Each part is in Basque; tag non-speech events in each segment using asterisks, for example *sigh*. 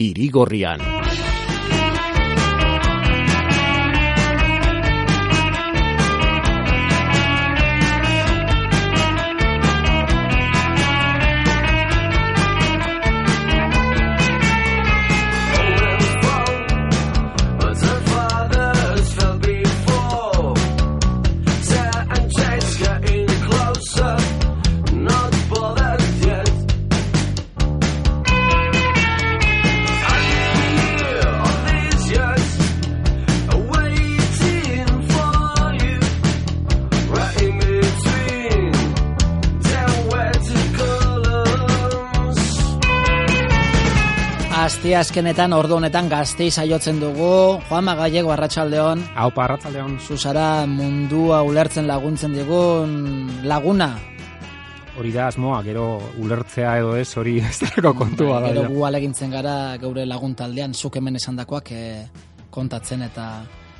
Irigorrián. Azte azkenetan ordu honetan gazteiz aiotzen dugu Juanma Gallego Arratsaldeon. Aupa Arratsaldeon. Zuzara mundua ulertzen laguntzen digun laguna. Hori da asmoa, gero ulertzea edo ez, hori *laughs* ez dago kontua bai, da. Gero gu alegintzen gara geure lagun taldean zuk hemen esandakoak e, kontatzen eta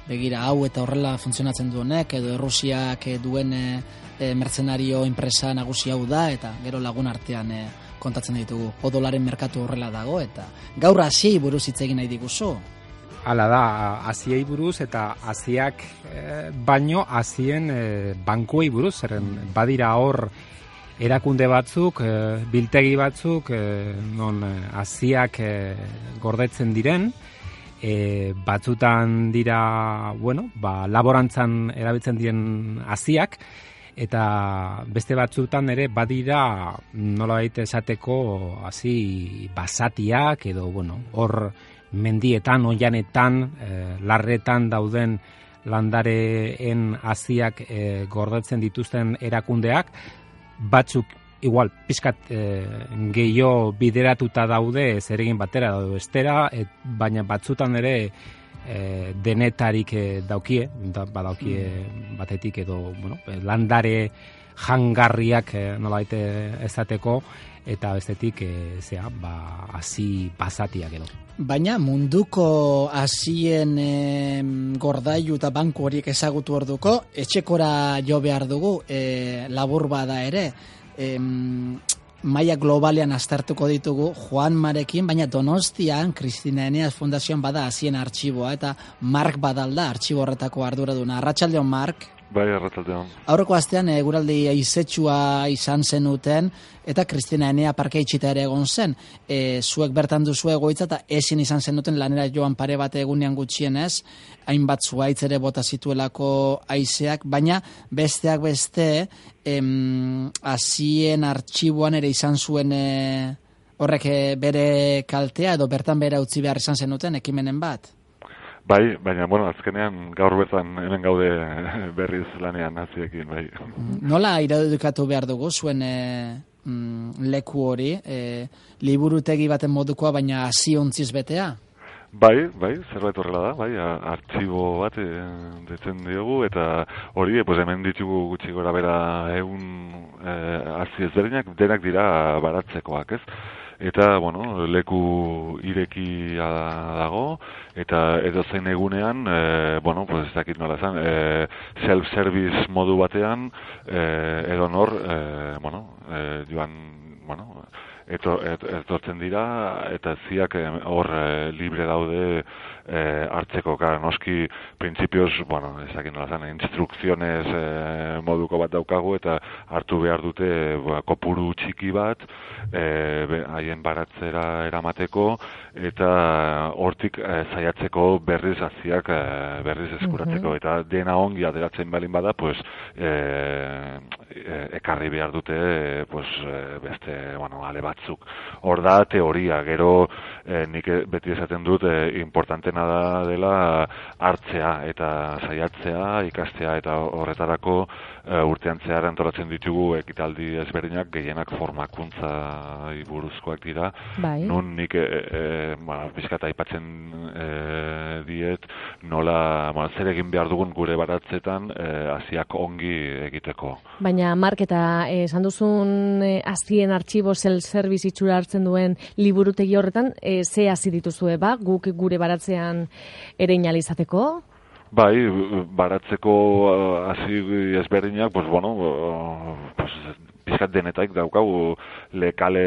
begira hau eta horrela funtzionatzen duenek edo Errusiak eh, duen e, mercenario enpresa nagusi hau da eta gero lagun artean e, kontatzen ditugu. Odolaren merkatu horrela dago eta gaur hasi buruz hitz egin nahi diguzu. Hala da, hasiei buruz eta hasiak eh, baino hasien eh, bankuei buruz, zeren badira hor erakunde batzuk, eh, biltegi batzuk, eh, non hasiak eh, gordetzen diren, e, batzutan dira, bueno, ba, laborantzan erabiltzen diren hasiak, eta beste batzutan ere badira nolabait esateko hasi basatiak edo bueno hor mendietan oianetan e, larretan dauden landareen hasiak e, gordetzen dituzten erakundeak batzuk igual pizkat e, gehiago bideratuta daude zeregin batera edo estera baina batzutan ere e, denetarik e, daukie, da, badaukie batetik edo bueno, landare jangarriak e, nolait ezateko eta bestetik e, zea, ba, hasi basatiak edo. Baina munduko hasien e, gordailu eta banku horiek ezagutu orduko, etxekora jo behar dugu, e, labur bada ere, e, maia globalean aztertuko ditugu Juan Marekin, baina Donostian Kristina Eneas Fundazioan bada hasien artxiboa eta Mark badalda artxibo horretako arduraduna. Arratsaldeon Mark. Bai, arratsaldeon. Aurreko astean e, guraldi izetxua izan zenuten eta Kristina Enea parke itxita ere egon zen. E, zuek bertan duzu egoitza eta ezin izan zenuten lanera joan pare bat egunean gutxienez, hainbat zuaitz ere bota zituelako aizeak, baina besteak beste em, azien artxiboan ere izan zuen e, horrek bere kaltea edo bertan bere utzi behar izan zenuten ekimenen bat? Bai, baina, bueno, azkenean gaur bertan hemen gaude *laughs* berriz lanean haziekin, bai. Nola iradukatu behar dugu zuen e, mm, leku hori, e, liburutegi baten modukoa, baina hasi ontziz betea? Bai, bai, zerbait horrela da, bai, artxibo bat e, detzen diogu, eta hori, pues, hemen ditugu gutxi gora bera egun e, hasi ezberdinak, denak dira baratzekoak, ez? Eta bueno, leku irekia dago eta edo zein egunean e, bueno, pues ez dakit nola zan, e, self-service modu batean e, edo nor e, bueno, e, joan bueno, eto, et, etortzen dira eta ziak hor e, libre daude e, hartzeko. Gara noski printzipioz, bueno, ezakin nola zan, instrukzionez e, moduko bat daukagu eta hartu behar dute ba, kopuru txiki bat haien baratzera eramateko eta hortik e, zaiatzeko berriz aziak e, berriz eskuratzeko. Eta dena ongi aderatzen balin bada pues, e, ekarri behar dute pues, e, bueno, ale batzuk hor da teoria, gero e, nik beti esaten dut e, importantena da dela hartzea eta saiatzea, ikastea eta horretarako e, urtean zehar antolatzen ditugu ekitaldi ezberdinak gehienak formakuntza buruzkoak dira. Bai. Nun nik e, e, ba, bizkata aipatzen e, diet nola ba, zer egin behar dugun gure baratzetan e, hasiak ongi egiteko. Baina Mark eta eh, esan duzun e, azien artxibo self-service itxura hartzen duen liburutegi horretan, e, ze hasi dituzue ba, guk gure baratzean ere inalizateko? Bai, baratzeko hasi ezberdinak, pues bueno, pues, pizkat denetaik daukagu lekale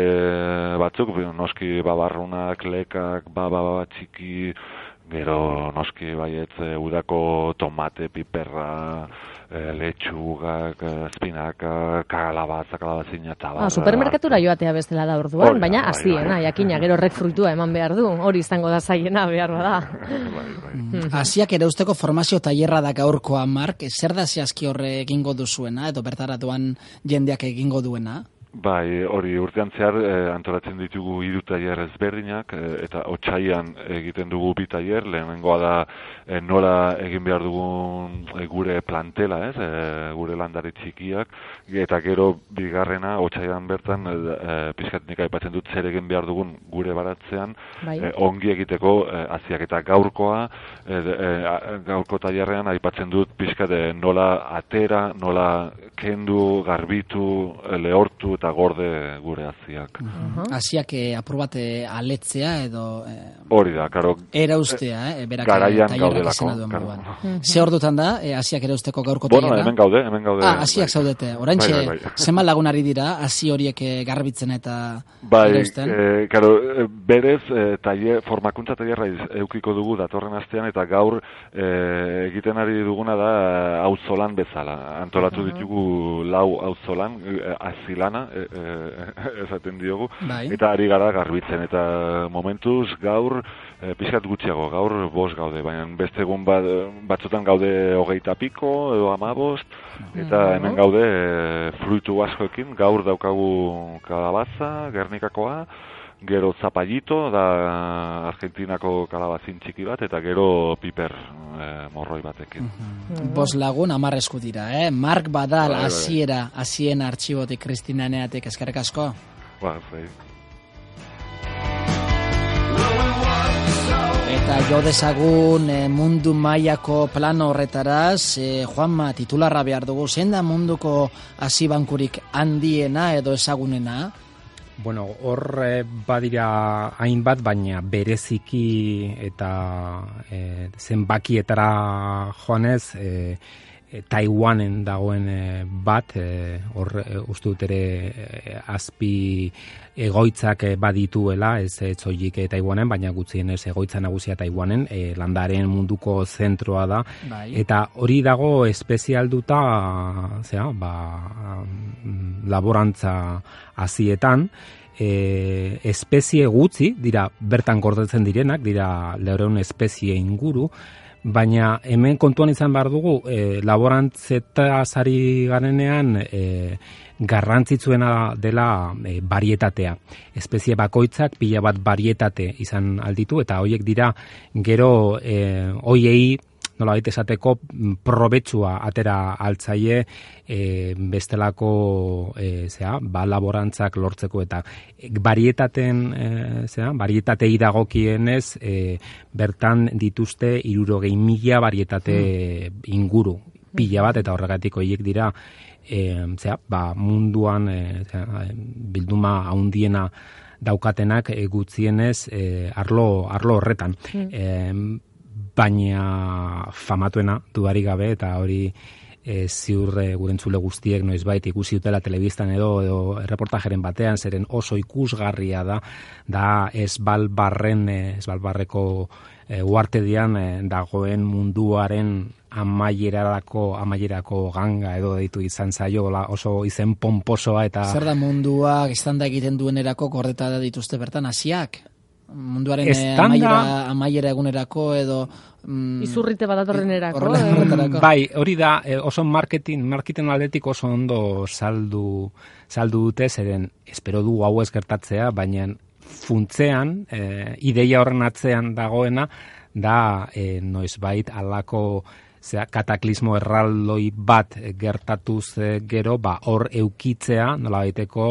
batzuk, noski babarrunak, lekak, baba txiki, gero noski baiet udako tomate, piperra, e, letxugak, espinaka, kalabaza, kalabazina, eta ah, supermerkatura joatea bestela da orduan, baina bai, haziena, bai, jakina, gero rek fruitua eman behar du, hori izango da zaiena behar bada. *laughs* Bai, Hasiak ere usteko formazio tailerra da gaurkoa, Mark, zer da zehazki horre egingo duzuena, edo bertaratuan jendeak egingo duena? Bai, hori urtean zehar eh, antolatzen ditugu hiru tailer ezberdinak eh, eta otsaian egiten dugu bi tailer, lehenengoa da eh, nola egin behar dugun gure plantela, ez? Gure landari txikiak eta gero bigarrena otsaian bertan eh pizkatnik aipatzen dut zer egin behar dugun gure baratzean bai. ongi egiteko eh, hasiak eta gaurkoa gaurko tailerrean aipatzen dut pizkat nola atera, nola kendu, garbitu, lehortu eta gorde gure aziak. Aziak uh -huh. aprobate aletzea edo... Eh, Hori da, karo... Era ustea, eh, berak garaian gaudelako. Ze hor dutan da, eh, aziak ere usteko gaurko bueno, taiera? hemen gaude, hemen gaude. Ah, aziak bai. zaudete. Oraintxe, bai, bai, bai. zema lagunari dira, azi horiek eh, garbitzen eta... Bai, eh, karo, eh, berez, eh, taie, formakuntza taierra eukiko dugu datorren astean, eta gaur eh, egiten ari duguna da auzolan bezala. Antolatu uh -huh. ditugu lau auzolan, eh, azilana, E, e, *laughs* esaten diogu. Bai. eta ari gara garbitzen. Eta momentuz gaur e, pizkat gutxiago gaur bost gaude baina beste egun bat, batzutan gaude hogeita piko edo amabost eta hemen gaude e, fruitu askoekin. Gaur daukagu kalabaza gernikakoa gero zapallito da Argentinako kalabazin txiki bat eta gero piper e, morroi batekin. Mm Bos lagun amar esku dira, eh? Mark Badal bai, bai, bai. hasiera, hasien artxibotik Kristina Neatek eskerrik asko. Ba, zai. Eta jo dezagun eh, mundu mailako plano horretaraz, eh, Juanma titularra behar dugu, zein da munduko hasi bankurik handiena edo ezagunena? Bueno, hor eh, badira hainbat, baina bereziki eta eh, zenbakietara joanez, e, Taiwanen dagoen e, bat, e, hor e, uste dut ere e, azpi egoitzak badituela, ez zoik e, Taiwanen, baina gutzien ez egoitza nagusia Taiwanen, e, landaren munduko zentroa da, bai. eta hori dago espezialduta, zera, ba, laborantza azietan, e, espezie gutzi, dira bertan gordetzen direnak, dira leureun espezie inguru, baina hemen kontuan izan behar dugu e, laborantzeta zari garenean e, garrantzitzuena dela e, barietatea. Espezie bakoitzak pila bat barietate izan alditu eta hoiek dira gero e, hoiei nola baita esateko mm, probetsua atera altzaie e, bestelako e, zera, ba, laborantzak lortzeko eta barietaten e, zera, barietatei dagokienez e, bertan dituzte irurogei mila barietate mm. inguru pila bat eta horregatik horiek dira e, zera, ba, munduan e, zera, bilduma haundiena daukatenak e, gutzienez e, arlo, arlo horretan. Mm baina famatuena duari gabe eta hori e, ziur e, gurentzule guztiek noizbait ikusi dutela telebistan edo edo reportajeren batean zeren oso ikusgarria da da esbalbarren e, esbalbarreko e, uartedian e, dagoen munduaren amaierarako amaierako ganga edo deitu izan zaio oso izen pomposoa eta zer da munduak estanda egiten duenerako gordeta da dituzte bertan hasiak munduaren eh, amaiera, amaiera egunerako edo mm, izurrite badatorrenerako eh? bai, hori da eh, oso marketing marketing aldetik oso ondo saldu saldu dute zeren espero du hau ez gertatzea baina funtzean, e, ideia horren atzean dagoena, da e, noizbait alako zera, kataklismo erraldoi bat gertatuz e, gero, ba, hor eukitzea, nola baiteko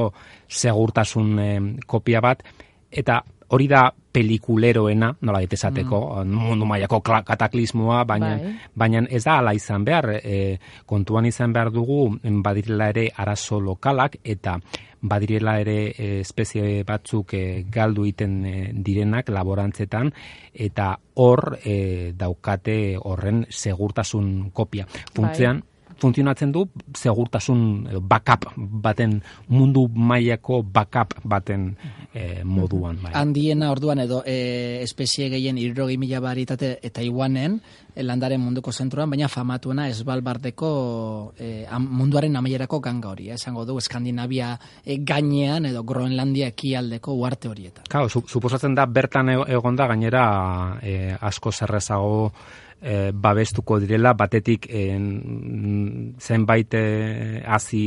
segurtasun e, kopia bat, eta hori da pelikuleroena, nola esateko, mm. mundu mailako kataklismoa, baina, bai. baina ez da ala izan behar, e, kontuan izan behar dugu, badirela ere arazo lokalak, eta badirela ere e, espezie batzuk e, galdu iten e, direnak laborantzetan, eta hor e, daukate horren segurtasun kopia. Funtzean, bai funtzionatzen du segurtasun backup baten mundu mailako backup baten e, moduan. Bai. Handiena orduan edo e, espezie gehien irrogi mila baritate eta iguanen e, landaren munduko zentroan, baina famatuena esbalbardeko e, munduaren amaierako ganga hori. esango du Eskandinavia e, gainean edo Groenlandia ekialdeko uarte horietan. Claro, suposatzen da bertan e, egonda gainera e, asko zerrezago e, babestuko direla, batetik en, zenbait e, hazi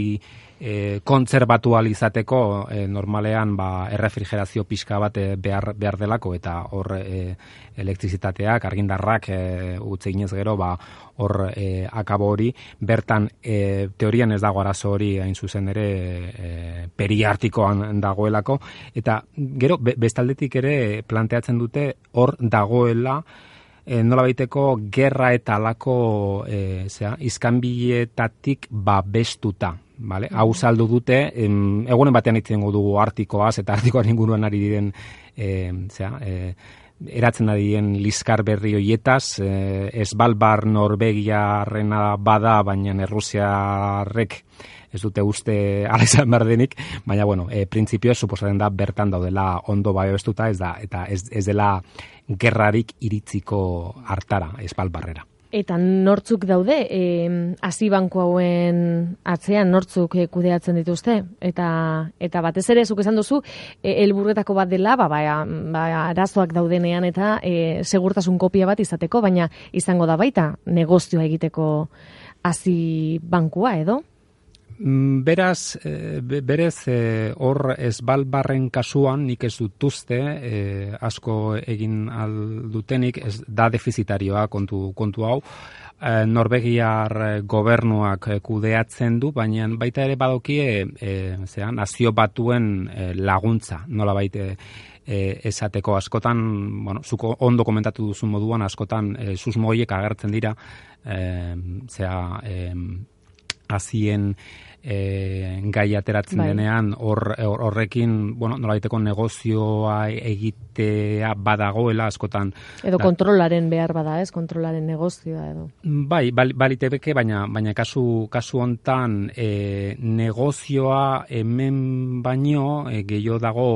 e, kontzerbatua izateko e, normalean ba, errefrigerazio pixka bat behar, behar delako eta hor e, elektrizitateak, argindarrak e, utze inez gero ba, hor e, akabo hori, bertan e, teorian ez dago arazo hori hain zuzen ere e, periartikoan dagoelako eta gero bestaldetik ere planteatzen dute hor dagoela e, nola baiteko gerra eta alako e, zera, izkanbietatik babestuta. Vale? Hau saldu dute, em, egunen batean itzen dugu artikoaz eta *laughs* artikoan inguruan ari diren e, zera, e, eratzen adien liskar berri hoietaz, e, esbalbar Norvegiarrena bada, baina Errusiarrek ez dute uste *laughs* ala izan berdenik, baina bueno, e, printzipio suposatzen da bertan daudela ondo bai bestuta, ez da, eta ez, ez dela gerrarik iritziko hartara, espalbarrera. Eta nortzuk daude, e, banku hauen atzean nortzuk e, kudeatzen dituzte? Eta, eta batez ere, zuk esan duzu, e, elburretako bat dela, ba, ba, ba, arazoak daudenean eta e, segurtasun kopia bat izateko, baina izango da baita negozioa egiteko hasi bankua edo? Mm, beraz, e, berez e, hor ez balbarren kasuan nik ez dutuzte e, asko egin aldutenik ez da defizitarioa kontu, kontu hau. E, Norvegiar gobernuak kudeatzen du, baina baita ere badokie e, zera, nazio batuen laguntza, nola baite e, esateko. Askotan, bueno, zuko ondo komentatu duzu moduan, askotan e, susmoiek agertzen dira, e, zera, e, azien e, gai ateratzen bai. denean hor, horrekin bueno, nolaiteko negozioa egitea badagoela askotan. Edo kontrolaren behar bada, ez? Kontrolaren negozioa edo. Bai, balite beke, baina, baina kasu, kasu hontan e, negozioa hemen baino e, gehiago dago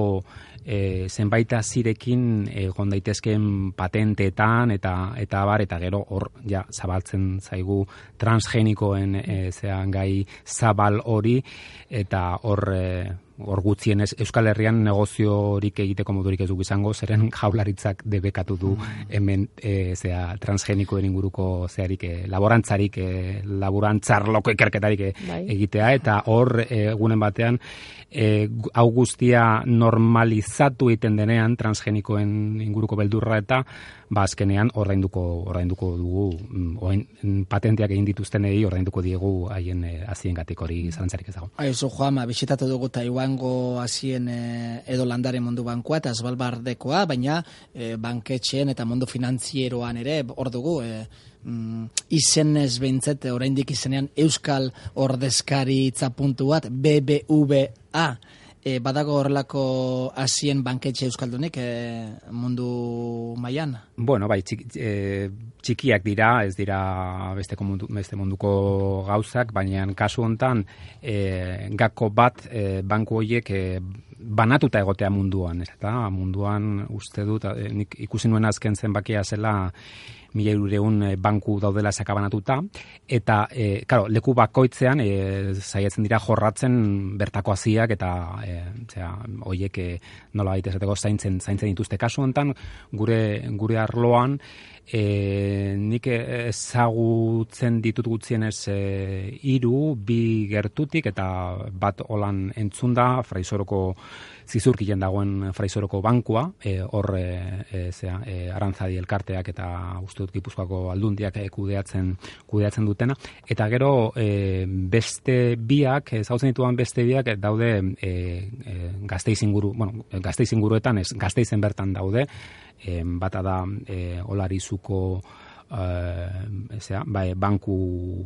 e, zenbait azirekin egon daitezkeen patentetan eta eta bar eta gero hor ja zabaltzen zaigu transgenikoen e, zean gai zabal hori. Eta hor e, hor gutxienez Euskal Herrian negoziorik egiteko modurik ez du izango, zeren jaularitzak debekatu du mm. hemen e, zea, transgenikoen inguruko zearik e, laborantzarik, e, laborantzarloko ikerketarik e, bai. egitea, eta hor egunen batean e, hau guztia normalizatu egiten denean transgenikoen inguruko beldurra eta ba azkenean ordainduko ordainduko dugu mm, orain mm, patenteak egin dituztenei ordainduko diegu haien e, hori zalantzarik ez dago. Aizu Juanma, bisitatu dugu Taiwango hasien e, edo landare mundu bankoa eta Svalbardekoa, baina e, banketxeen eta mundu finantzieroan ere hor dugu e, mm, izenez behintzete oraindik izenean Euskal Ordezkaritza puntu bat BBVA e, badago horrelako hasien banketxe euskaldunik e, mundu mailan. Bueno, bai, txik, e, txikiak dira, ez dira beste, mundu, beste munduko gauzak, baina kasu hontan e, gako bat e, banku horiek e, banatuta egotea munduan, ez eta munduan uste dut, e, nik ikusi nuen azken zenbakia zela mila irureun eh, banku daudela sakabanatuta, eta, e, karo, leku bakoitzean, e, zaiatzen dira jorratzen bertako haziak, eta, e, zera, oiek, e, nola baita esateko zaintzen, zaintzen dituzte. Kasu hontan, gure, gure arloan, e, nik ezagutzen ditut gutzien ez e, iru, bi gertutik, eta bat holan entzunda, fraizoroko zizurkien dagoen fraizoroko bankua, e, hor e, e, zera, e, arantzadi elkarteak eta uste dut gipuzkoako aldundiak e, kudeatzen, kudeatzen dutena. Eta gero e, beste biak, zautzen dituan beste biak, daude e, e, gazteiz inguru, bueno, gazteiz inguruetan ez, gazteizen bertan daude, e, bata da e, olarizuko uh, bai, banku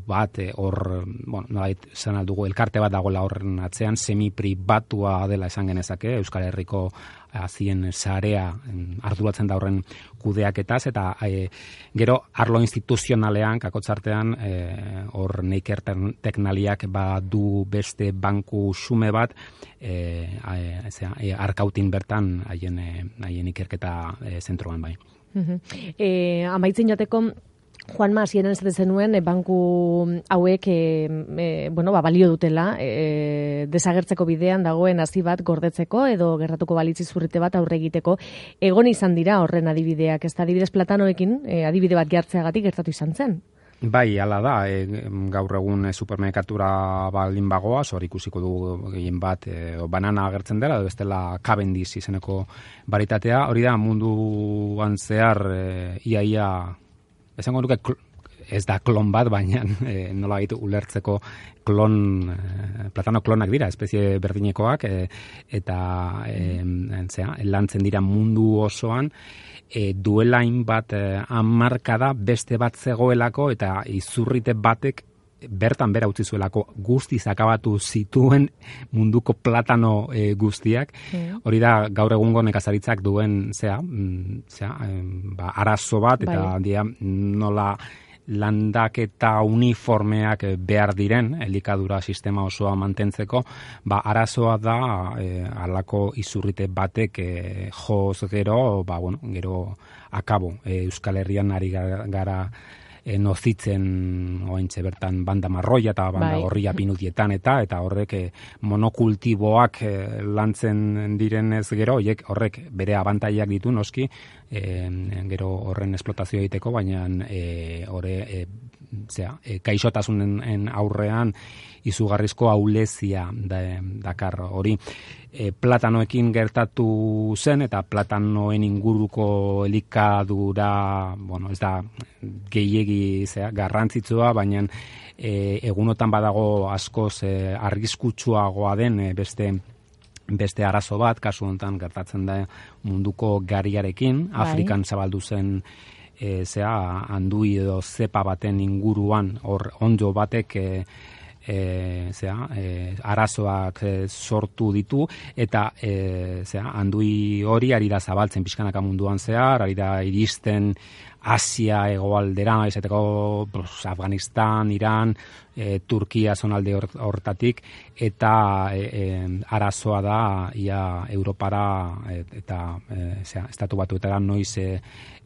bat eh, hor, bueno, nolait, zan aldugu, elkarte bat dagoela horren atzean, semi-pribatua dela esan genezake, Euskal Herriko azien sarea arduratzen da horren kudeaketaz, eta e, gero arlo instituzionalean, kakotzartean, hor e, neiker teknaliak du beste banku xume bat, e, e, arkautin bertan haien, haien ikerketa e, zentroan bai. E, amaitzen jateko, Juan Ma, ziren zenuen, e, banku hauek, e, e, bueno, ba, balio dutela, e, desagertzeko bidean dagoen hasi bat gordetzeko, edo gerratuko balitzi zurrite bat aurre egiteko, egon izan dira horren adibideak, ez da adibidez platanoekin, e, adibide bat gertzeagatik gertatu izan zen. Bai, ala da, e, gaur egun e, supermerkatura baldin bagoa, hor ikusiko dugu gehien bat, e, banana agertzen dela, edo bestela Cavendish izeneko baritatea, hori da munduan zehar e, iaia, ia, esango nuke ez da klon bat, baina *laughs* e, nola gaitu ulertzeko klon, e, platano klonak dira, espezie berdinekoak, e, eta e, zera, lantzen dira mundu osoan, e, duelain bat e, amarkada beste bat zegoelako eta izurrite batek bertan bera utzi zuelako guzti zakabatu zituen munduko platano e, guztiak. Hori da gaur egungo nekazaritzak duen zea, mm, zea ba, arazo bat eta bai. dia, nola landak eta uniformeak behar diren elikadura sistema osoa mantentzeko, ba arazoa da e, alako izurrite batek e, joz gero, ba bueno, gero akabo e, Euskal Herrian ari gara e, nozitzen ointxe bertan banda marroia eta banda bai. horria *laughs* pinudietan eta eta horrek e, monokultiboak e, lantzen direnez gero, oiek horrek bere abantaiak ditu noski, e, gero horren esplotazio egiteko, baina e, horre e, zera, e, kaixotasunen aurrean izugarrizko aulezia da, dakar hori. E, platanoekin gertatu zen eta platanoen inguruko elikadura, bueno, ez da gehiegi zera, garrantzitsua, baina e, egunotan badago askoz e, argiskutsuagoa den e, beste beste arazo bat, kasu honetan gertatzen da munduko gariarekin, bai. Afrikan zabaldu zen e, zea, handui edo zepa baten inguruan, hor onjo batek e, e, zea, e, arazoak e, sortu ditu, eta e, zea, handui hori ari da zabaltzen pixkanaka munduan zehar, ari da iristen Asia egoaldera, izateko Afganistan, Iran, e, Turkia zonalde hortatik, eta e, arazoa da ia Europara eta e, zera, estatu batu eta noiz e,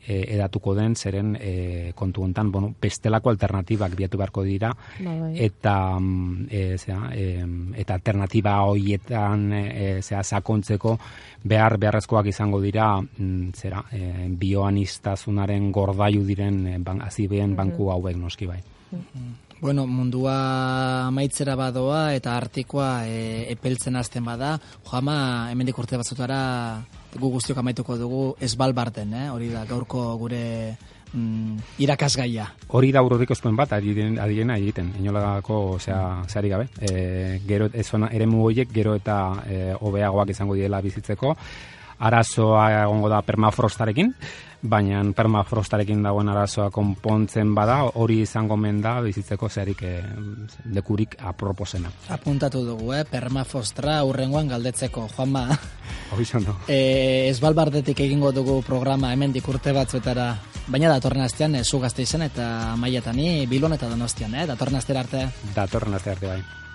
e, edatuko den, zeren e, kontu hontan, bueno, bestelako alternatibak biatu beharko dira, ba, bai. eta mm, e, zera, e, eta alternatiba hoietan e, zera, sakontzeko behar beharrezkoak izango dira mm, zera, e, bioanistazunaren gordaiu diren e, ban, azibeen banku hauek noski bai. Bueno, mundua maitzera badoa eta artikoa e, epeltzen hasten bada, joama hemendik urte batzutara gu guztiok amaituko dugu esbalbarten, eh? hori da gaurko gure mm, irakasgaia. Hori da urrodik bat, adiena egiten, inolagako, osea, zehari gabe. E, gero, ez ere horiek gero eta e, hobeagoak izango diela bizitzeko, arazoa egongo da permafrostarekin, baina permafrostarekin dagoen arazoa konpontzen bada, hori izango menda bizitzeko zerik e, lekurik aproposena. Apuntatu dugu, eh? permafrostra urrengoan galdetzeko, Juanma. *laughs* Horizon, no. E, ez balbardetik egingo dugu programa hemen dikurte batzuetara, baina datorren astean e, zu gazte izan eta maiatani bilon eta donostian, eh? datorren astera arte. Datorren astera arte, bai.